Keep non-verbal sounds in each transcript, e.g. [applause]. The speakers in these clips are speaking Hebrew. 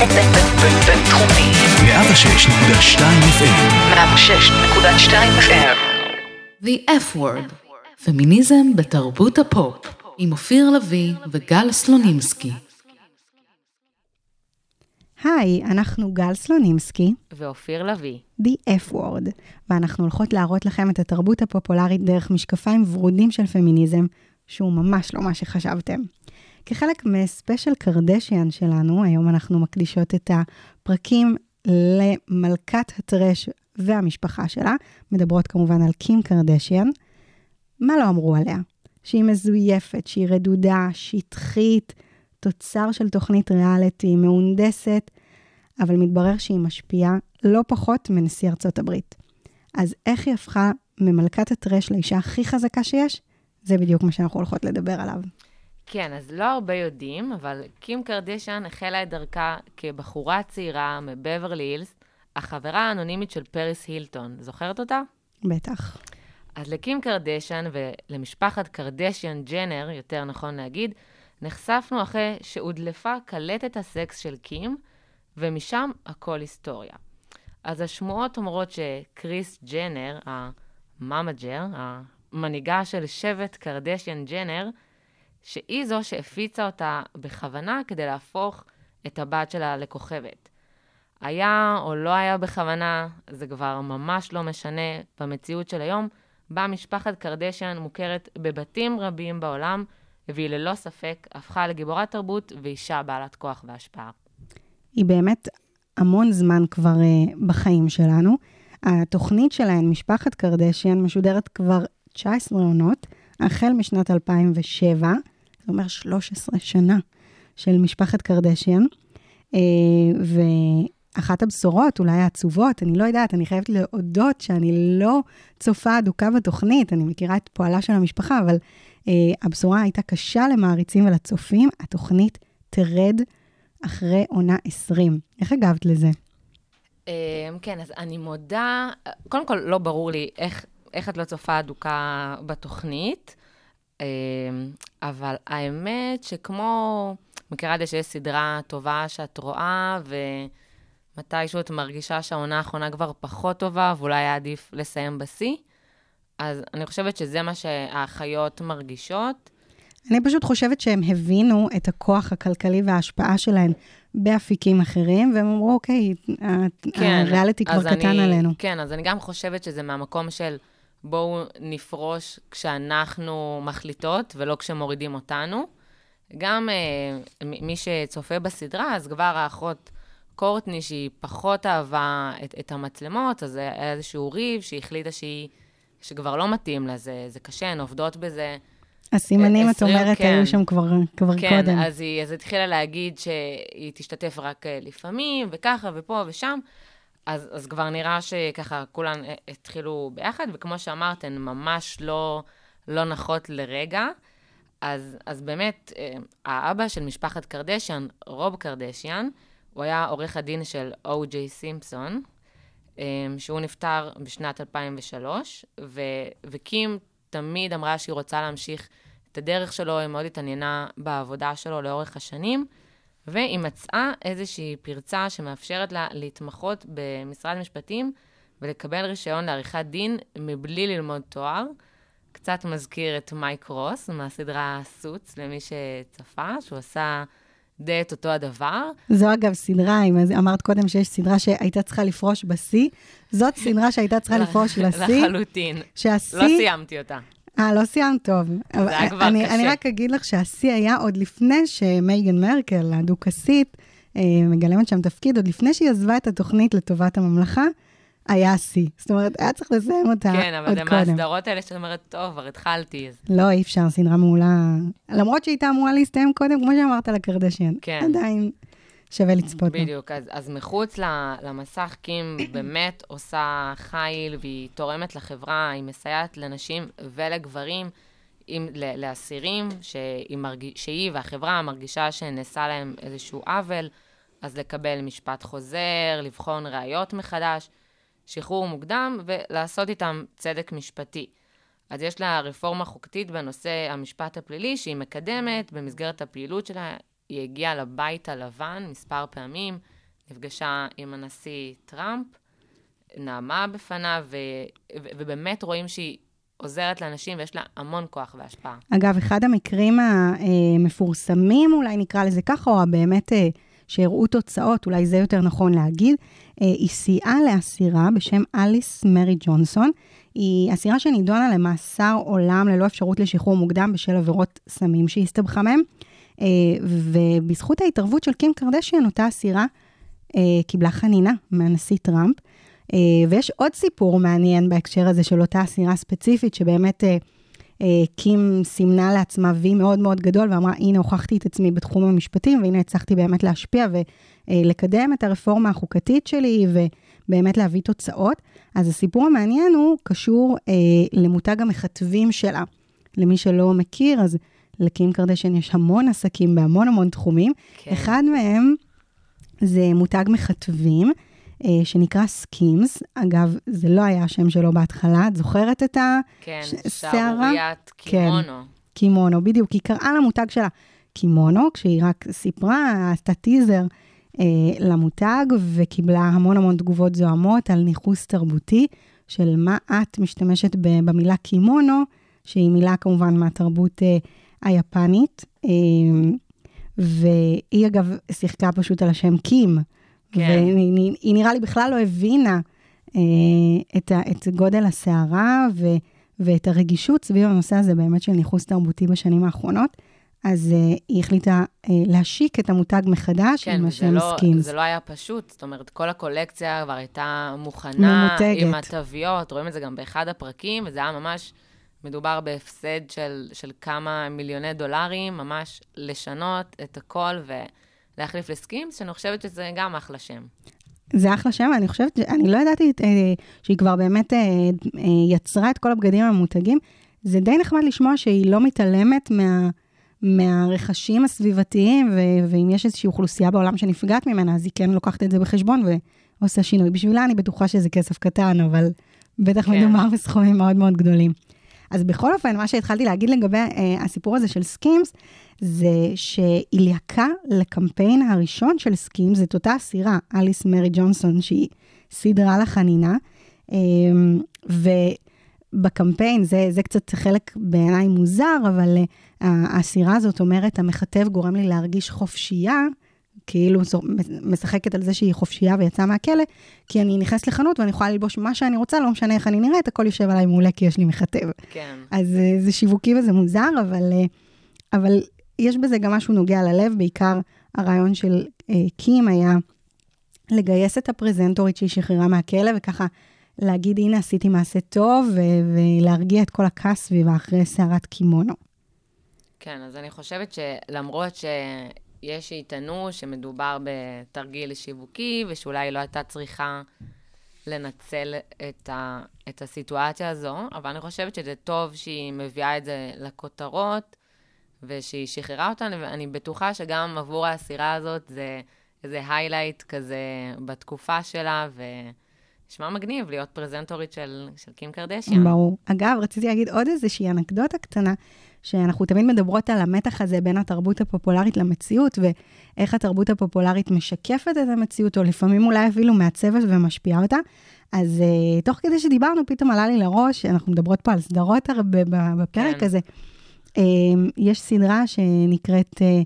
בינתחומי. 106.2 FM 106.2 FM. The F Word, פמיניזם בתרבות הפופ, עם אופיר לביא וגל סלונימסקי. היי, אנחנו גל סלונימסקי, ואופיר לביא. The F Word, ואנחנו הולכות להראות לכם את התרבות הפופולרית דרך משקפיים ורודים של פמיניזם, שהוא ממש לא מה שחשבתם. כחלק מספיישל קרדשיאן שלנו, היום אנחנו מקדישות את הפרקים למלכת הטרש והמשפחה שלה, מדברות כמובן על קים קרדשיאן. מה לא אמרו עליה? שהיא מזויפת, שהיא רדודה, שטחית, תוצר של תוכנית ריאליטי, מהונדסת, אבל מתברר שהיא משפיעה לא פחות מנשיא ארצות הברית. אז איך היא הפכה ממלכת הטרש לאישה הכי חזקה שיש? זה בדיוק מה שאנחנו הולכות לדבר עליו. כן, אז לא הרבה יודעים, אבל קים קרדשיאן החלה את דרכה כבחורה צעירה מבברלי הילס, החברה האנונימית של פריס הילטון. זוכרת אותה? בטח. אז לקים קרדשן ולמשפחת קרדשיאן ג'נר, יותר נכון להגיד, נחשפנו אחרי שהודלפה קלטת הסקס של קים, ומשם הכל היסטוריה. אז השמועות אומרות שקריס ג'נר, ה momager, המנהיגה של שבט קרדשיאן ג'נר, שהיא זו שהפיצה אותה בכוונה כדי להפוך את הבת שלה לכוכבת. היה או לא היה בכוונה, זה כבר ממש לא משנה במציאות של היום, בה משפחת קרדשיאן מוכרת בבתים רבים בעולם, והיא ללא ספק הפכה לגיבורת תרבות ואישה בעלת כוח והשפעה. היא באמת המון זמן כבר uh, בחיים שלנו. התוכנית שלהן, משפחת קרדשיאן, משודרת כבר 19 עונות, החל משנת 2007, אומר 13 שנה של משפחת קרדשיאן. Uh, ואחת הבשורות, אולי העצובות, אני לא יודעת, אני חייבת להודות שאני לא צופה אדוקה בתוכנית, אני מכירה את פועלה של המשפחה, אבל uh, הבשורה הייתה קשה למעריצים ולצופים, התוכנית תרד אחרי עונה 20. איך הגבת לזה? אמ, כן, אז אני מודה, קודם כל לא ברור לי איך, איך את לא צופה אדוקה בתוכנית, אבל האמת שכמו, מכירה את זה שיש סדרה טובה שאת רואה, ומתישהו את מרגישה שהעונה האחרונה כבר פחות טובה, ואולי היה עדיף לסיים בשיא, אז אני חושבת שזה מה שהאחיות מרגישות. אני פשוט חושבת שהם הבינו את הכוח הכלכלי וההשפעה שלהם באפיקים אחרים, והם אמרו, אוקיי, כן, הריאליטי כבר אז קטן אני, עלינו. כן, אז אני גם חושבת שזה מהמקום של בואו נפרוש כשאנחנו מחליטות ולא כשמורידים אותנו. גם אה, מי שצופה בסדרה, אז כבר האחות קורטני, שהיא פחות אהבה את, את המצלמות, אז היה איזשהו ריב שהיא החליטה שהיא, שכבר לא מתאים לה, זה, זה קשה, הן עובדות בזה. הסימנים, את 20, אומרת, כן. היו שם כבר, כבר כן, קודם. אז היא, אז התחילה להגיד שהיא תשתתף רק אה, לפעמים, וככה, ופה ושם. אז, אז כבר נראה שככה כולן התחילו ביחד, וכמו שאמרת, הן ממש לא, לא נחות לרגע. אז, אז באמת, אה, האבא של משפחת קרדשיאן, רוב קרדשיאן, הוא היה עורך הדין של או.ג'יי סימפסון, אה, שהוא נפטר בשנת 2003, ו, וקים תמיד אמרה שהיא רוצה להמשיך את הדרך שלו, היא מאוד התעניינה בעבודה שלו לאורך השנים, והיא מצאה איזושהי פרצה שמאפשרת לה להתמחות במשרד משפטים ולקבל רישיון לעריכת דין מבלי ללמוד תואר. קצת מזכיר את מייק רוס מהסדרה סוץ, למי שצפה, שהוא עשה די את אותו הדבר. זו אגב סדרה, אם אמרת קודם שיש סדרה שהייתה צריכה לפרוש בשיא, זאת סדרה שהייתה צריכה לפרוש לשיא, לחלוטין. שהשיא... לא סיימתי אותה. אה, לא סיימת טוב. זה היה כבר אני, קשה. אני רק אגיד לך שהשיא היה עוד לפני שמייגן מרקל, הדוכסית, אה, מגלמת שם תפקיד, עוד לפני שהיא עזבה את התוכנית לטובת הממלכה, היה השיא. זאת אומרת, היה צריך לסיים אותה כן, אבל עוד זה קודם. מהסדרות האלה שאת אומרת, טוב, כבר התחלתי. אז... לא, אי אפשר, סדרה מעולה. למרות שהיא הייתה אמורה להסתיים קודם, כמו שאמרת על הקרדשיאן. כן. עדיין שווה לצפות. בדיוק, אז, אז מחוץ למסך, קים באמת עושה חיל והיא תורמת לחברה, היא מסייעת לנשים ולגברים, עם, לאסירים, שהיא, מרג... שהיא והחברה מרגישה שנעשה להם איזשהו עוול, אז לקבל משפט חוזר, לבחון ראיות מחדש, שחרור מוקדם ולעשות איתם צדק משפטי. אז יש לה רפורמה חוקתית בנושא המשפט הפלילי שהיא מקדמת במסגרת הפעילות שלה היא הגיעה לבית הלבן מספר פעמים, נפגשה עם הנשיא טראמפ, נעמה בפניו, ו, ו, ובאמת רואים שהיא עוזרת לאנשים ויש לה המון כוח והשפעה. אגב, אחד המקרים המפורסמים, אולי נקרא לזה ככה, או באמת אה, שהראו תוצאות, אולי זה יותר נכון להגיד, אה, היא סייעה לאסירה בשם אליס מרי ג'ונסון. היא אסירה שנידונה למאסר עולם ללא אפשרות לשחרור מוקדם בשל עבירות סמים שהסתבכה מהם. אה, ובזכות ההתערבות של קים קרדשיאן, אותה אסירה קיבלה חנינה מהנשיא טראמפ. אה, ויש עוד סיפור מעניין בהקשר הזה של אותה אסירה ספציפית, שבאמת אה, אה, קים סימנה לעצמה וי מאוד מאוד גדול, ואמרה, הנה, הוכחתי את עצמי בתחום המשפטים, והנה הצלחתי באמת להשפיע ולקדם את הרפורמה החוקתית שלי, ובאמת להביא תוצאות. אז הסיפור המעניין הוא קשור למותג המכתבים שלה. למי שלא מכיר, אז לקים קרדשיאן יש המון עסקים בהמון המון תחומים. כן. אחד מהם זה מותג מחטבים. אה, שנקרא Skims. אגב, זה לא היה השם שלו בהתחלה, את זוכרת את הסערה? כן, שערוריית Kimono. כן, Kimono, בדיוק. היא קראה למותג שלה Kimono, כשהיא רק סיפרה, עשתה טיזר אה, למותג, וקיבלה המון המון תגובות זועמות על ניכוס תרבותי, של מה את משתמשת במילה קימונו, שהיא מילה כמובן מהתרבות אה, היפנית. אה, והיא אגב שיחקה פשוט על השם קים. כן. והיא נראה לי בכלל לא הבינה אה, את, ה, את גודל הסערה ו, ואת הרגישות סביב הנושא הזה באמת של ניכוס תרבותי בשנים האחרונות. אז uh, היא החליטה uh, להשיק את המותג מחדש כן, עם השם לא, סקינס. כן, זה לא היה פשוט. זאת אומרת, כל הקולקציה כבר הייתה מוכנה, ממותגת. עם התוויות, רואים את זה גם באחד הפרקים, וזה היה ממש, מדובר בהפסד של, של כמה מיליוני דולרים, ממש לשנות את הכל, ו... להחליף לסקימס, שאני חושבת שזה גם אחלה שם. זה אחלה שם, אני חושבת, אני לא ידעתי אה, שהיא כבר באמת אה, אה, יצרה את כל הבגדים הממותגים. זה די נחמד לשמוע שהיא לא מתעלמת מה, מהרכשים הסביבתיים, ו, ואם יש איזושהי אוכלוסייה בעולם שנפגעת ממנה, אז היא כן לוקחת את זה בחשבון ועושה שינוי. בשבילה אני בטוחה שזה כסף קטן, אבל בטח כן. מדובר בסכומים מאוד מאוד גדולים. אז בכל אופן, מה שהתחלתי להגיד לגבי אה, הסיפור הזה של Skims, זה שהיא ליהקה לקמפיין הראשון של Skims, זאת אותה אסירה, אליס מרי ג'ונסון, שהיא סידרה לה חנינה, אה, ובקמפיין, זה, זה קצת חלק בעיניי מוזר, אבל אה, האסירה הזאת אומרת, המחטב גורם לי להרגיש חופשייה, כאילו משחקת על זה שהיא חופשייה ויצאה מהכלא, כי אני נכנסת לחנות ואני יכולה ללבוש מה שאני רוצה, לא משנה איך אני נראית, הכל יושב עליי מעולה כי יש לי מכתב. כן. אז אה, זה שיווקי וזה מוזר, אבל, אה, אבל יש בזה גם משהו נוגע ללב, בעיקר הרעיון של אה, קים היה לגייס את הפרזנטורית שהיא שחררה מהכלא, וככה להגיד, הנה עשיתי מעשה טוב, ולהרגיע את כל הכעס סביבה אחרי סערת קימונו. כן, אז אני חושבת שלמרות ש... יש שיטענו שמדובר בתרגיל שיווקי, ושאולי לא הייתה צריכה לנצל את, ה, את הסיטואציה הזו, אבל אני חושבת שזה טוב שהיא מביאה את זה לכותרות, ושהיא שחררה אותנו, ואני בטוחה שגם עבור האסירה הזאת זה איזה היילייט כזה בתקופה שלה, ו... נשמע מגניב להיות פרזנטורית של, של קים קרדשיאן. ברור. אגב, רציתי להגיד עוד איזושהי אנקדוטה קטנה. שאנחנו תמיד מדברות על המתח הזה בין התרבות הפופולרית למציאות, ואיך התרבות הפופולרית משקפת את המציאות, או לפעמים אולי אפילו מעצבת ומשפיעה אותה. אז uh, תוך כדי שדיברנו, פתאום עלה לי לראש, אנחנו מדברות פה על סדרות הרבה בפרק כן. הזה. Uh, יש סדרה שנקראת uh,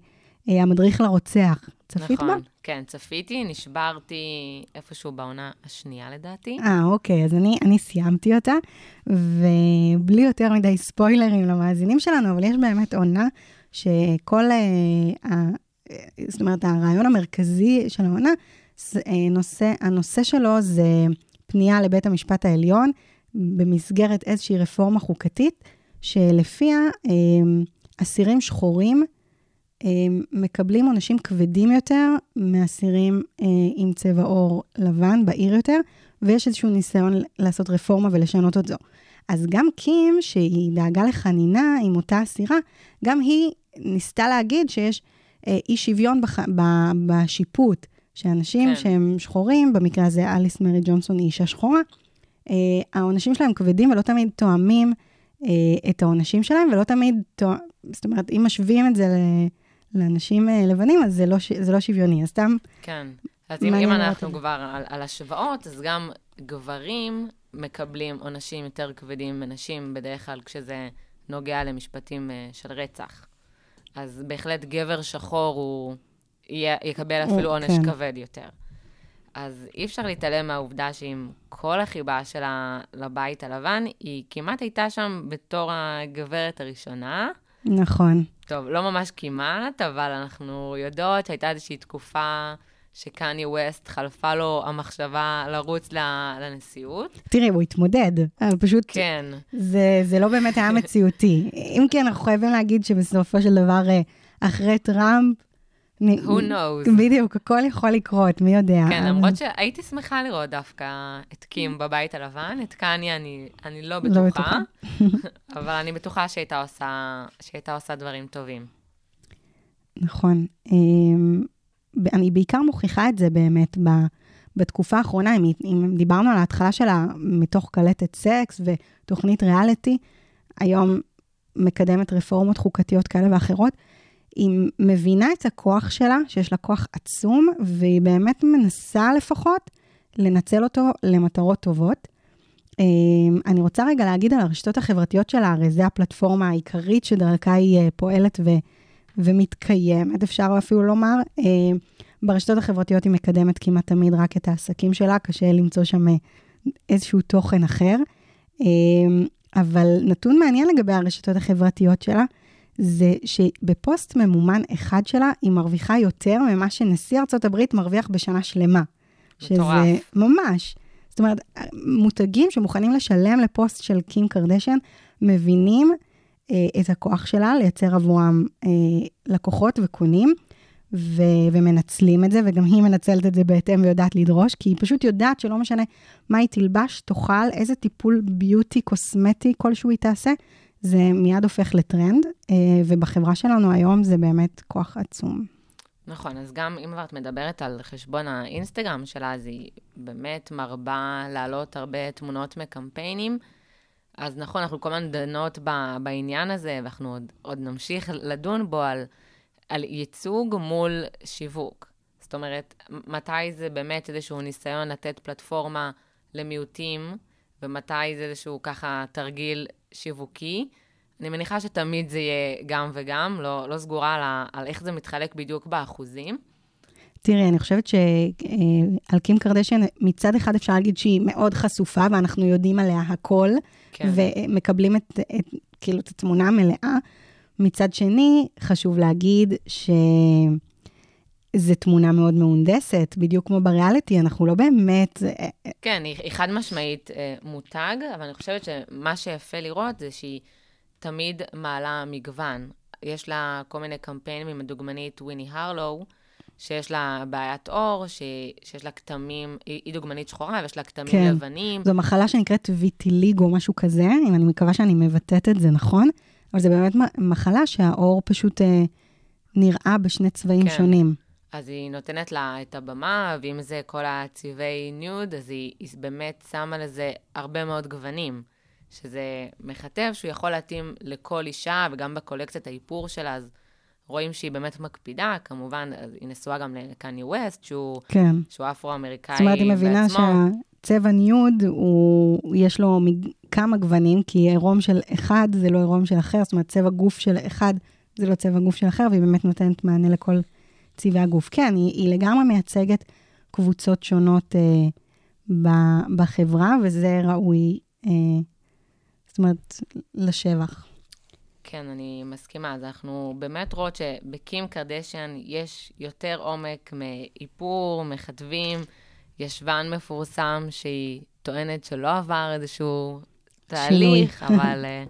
uh, המדריך לרוצח. צפית נכון, בה? כן, צפיתי, נשברתי איפשהו בעונה השנייה לדעתי. אה, אוקיי, אז אני, אני סיימתי אותה, ובלי יותר מדי ספוילרים למאזינים שלנו, אבל יש באמת עונה שכל, אה, ה, זאת אומרת, הרעיון המרכזי של העונה, זה, אה, נושא, הנושא שלו זה פנייה לבית המשפט העליון במסגרת איזושהי רפורמה חוקתית, שלפיה אה, אסירים שחורים, מקבלים עונשים כבדים יותר מאסירים אה, עם צבע עור לבן, בהיר יותר, ויש איזשהו ניסיון לעשות רפורמה ולשנות את זו. אז גם קים, שהיא דאגה לחנינה עם אותה אסירה, גם היא ניסתה להגיד שיש אה, אי שוויון בח... ב... בשיפוט, שאנשים כן. שהם שחורים, במקרה הזה אליס מרי ג'ונסון היא אישה שחורה, אה, העונשים שלהם כבדים ולא תמיד תואמים אה, את העונשים שלהם, ולא תמיד, תואמים, זאת אומרת, אם משווים את זה ל... לאנשים אה, לבנים, אז זה לא, זה לא שוויוני. אז סתם, כן. אז אם, אם אנחנו. כבר על, על השוואות, אז גם גברים מקבלים עונשים יותר כבדים מנשים, בדרך כלל כשזה נוגע למשפטים אה, של רצח. אז בהחלט גבר שחור הוא יקבל אפילו עונש כן. כבד יותר. אז אי אפשר להתעלם מהעובדה שעם כל החיבה שלה לבית הלבן, היא כמעט הייתה שם בתור הגברת הראשונה. נכון. טוב, לא ממש כמעט, אבל אנחנו יודעות שהייתה איזושהי תקופה שקניה ווסט חלפה לו המחשבה לרוץ לנשיאות. תראי, הוא התמודד, אבל פשוט כן, זה, זה לא באמת היה מציאותי. אם כן, אנחנו חייבים להגיד שבסופו של דבר, אה, אחרי טראמפ, who knows. בדיוק, הכל יכול לקרות, מי יודע. כן, אבל- למרות שהייתי שמחה לראות דווקא את קים בבית הלבן, את קניה אני, אני לא לא בטוחה, בטוחה. [laughs] אבל אני בטוחה שהייתה עושה, שהייתה עושה דברים טובים. נכון. אמ, אני בעיקר מוכיחה את זה באמת ב- בתקופה האחרונה, אם, אם דיברנו על ההתחלה שלה מתוך קלטת סקס ותוכנית ריאליטי, היום מקדמת רפורמות חוקתיות כאלה ואחרות, היא מבינה את הכוח שלה, שיש לה כוח עצום, והיא באמת מנסה לפחות לנצל אותו למטרות טובות. אמ, אני רוצה רגע להגיד על הרשתות החברתיות שלה, הרי זו הפלטפורמה העיקרית שדרכה היא אה, פועלת ו... ומתקיימת, אפשר אפילו לומר. אה, ברשתות החברתיות היא מקדמת כמעט תמיד רק את העסקים שלה, קשה למצוא שם אה, איזשהו תוכן אחר. אה, אבל נתון מעניין לגבי הרשתות החברתיות שלה, זה שבפוסט ממומן אחד שלה, היא מרוויחה יותר ממה שנשיא ארצות הברית מרוויח בשנה שלמה. מטורף. שזה ממש. זאת אומרת, מותגים שמוכנים לשלם לפוסט של קים קרדשן, מבינים אה, את הכוח שלה לייצר עבורם אה, לקוחות וקונים, ו- ומנצלים את זה, וגם היא מנצלת את זה בהתאם ויודעת לדרוש, כי היא פשוט יודעת שלא משנה מה היא תלבש, תאכל, איזה טיפול ביוטי, קוסמטי כלשהו היא תעשה, זה מיד הופך לטרנד, אה, ובחברה שלנו היום זה באמת כוח עצום. נכון, אז גם אם את מדברת על חשבון האינסטגרם שלה, אז היא באמת מרבה להעלות הרבה תמונות מקמפיינים. אז נכון, אנחנו כל הזמן דנות בעניין הזה, ואנחנו עוד, עוד נמשיך לדון בו על, על ייצוג מול שיווק. זאת אומרת, מתי זה באמת איזשהו ניסיון לתת פלטפורמה למיעוטים, ומתי זה איזשהו ככה תרגיל שיווקי. אני מניחה שתמיד זה יהיה גם וגם, לא, לא סגורה על, ה- על איך זה מתחלק בדיוק באחוזים. תראי, אני חושבת שעל קים קרדשן, מצד אחד אפשר להגיד שהיא מאוד חשופה, ואנחנו יודעים עליה הכל, כן. ומקבלים את, את, כאילו, את התמונה המלאה. מצד שני, חשוב להגיד שזו תמונה מאוד מהונדסת, בדיוק כמו בריאליטי, אנחנו לא באמת... כן, היא, חד משמעית אה, מותג, אבל אני חושבת שמה שיפה לראות זה שהיא תמיד מעלה מגוון. יש לה כל מיני קמפיינים עם הדוגמנית וויני הרלו, שיש לה בעיית עור, ש, שיש לה כתמים, היא, דוגמנית שחורה ויש לה כתמים כן. לבנים. זו מחלה שנקראת ויטיליגו, משהו כזה, אם אני מקווה שאני מבטאת את זה נכון, אבל זו באמת מחלה שהעור פשוט אה, נראה בשני צבעים כן. שונים. אז היא נותנת לה את הבמה, ואם זה כל הצבעי ניוד, אז היא, היא באמת שמה לזה הרבה מאוד גוונים. שזה מכתב שהוא יכול להתאים לכל אישה, וגם בקולקציית האיפור שלה, אז רואים שהיא באמת מקפידה. כמובן, היא נשואה גם לקניה ווסט, שהוא, כן. שהוא אפרו-אמריקאי זאת אומרת, היא מבינה בעצמו. שהצבע ניוד, הוא, יש לו כמה גוונים, כי עירום של אחד זה לא עירום של אחר, זאת אומרת, צבע גוף של אחד זה לא צבע גוף של אחר, והיא באמת נותנת מענה לכל צבעי הגוף. כן, היא, היא לגמרי מייצגת קבוצות שונות אה, ב, בחברה, וזה ראוי, אה, זאת אומרת, לשבח. כן, אני מסכימה. אז אנחנו באמת רואות שבקים קרדשן יש יותר עומק מאיפור, מכתבים. ישבן מפורסם שהיא טוענת שלא עבר איזשהו תהליך, אבל אה,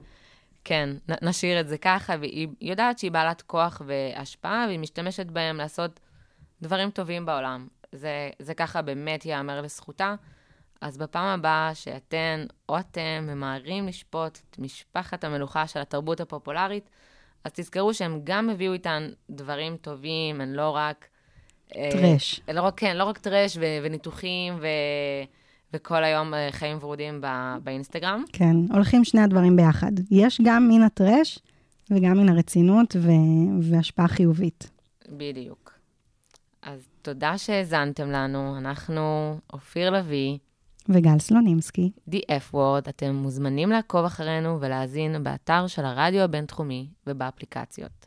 כן, נ- נשאיר את זה ככה, והיא יודעת שהיא בעלת כוח והשפעה, והיא משתמשת בהם לעשות דברים טובים בעולם. זה, זה ככה באמת ייאמר לזכותה. אז בפעם הבאה שאתן או אתם ממהרים לשפוט את משפחת המלוכה של התרבות הפופולרית, אז תזכרו שהם גם הביאו איתן דברים טובים, הן לא רק... אה, טרש. לא רק, כן, לא רק טרש ו- וניתוחים ו- וכל היום אה, חיים ורודים ב- באינסטגרם. כן, הולכים שני הדברים ביחד. יש גם מן הטרש וגם מן הרצינות ו- והשפעה חיובית. בדיוק. אז תודה שהאזנתם לנו, אנחנו אופיר לביא, וגל סלונימסקי. The F-Word, אתם מוזמנים לעקוב אחרינו ולהאזין באתר של הרדיו הבינתחומי ובאפליקציות.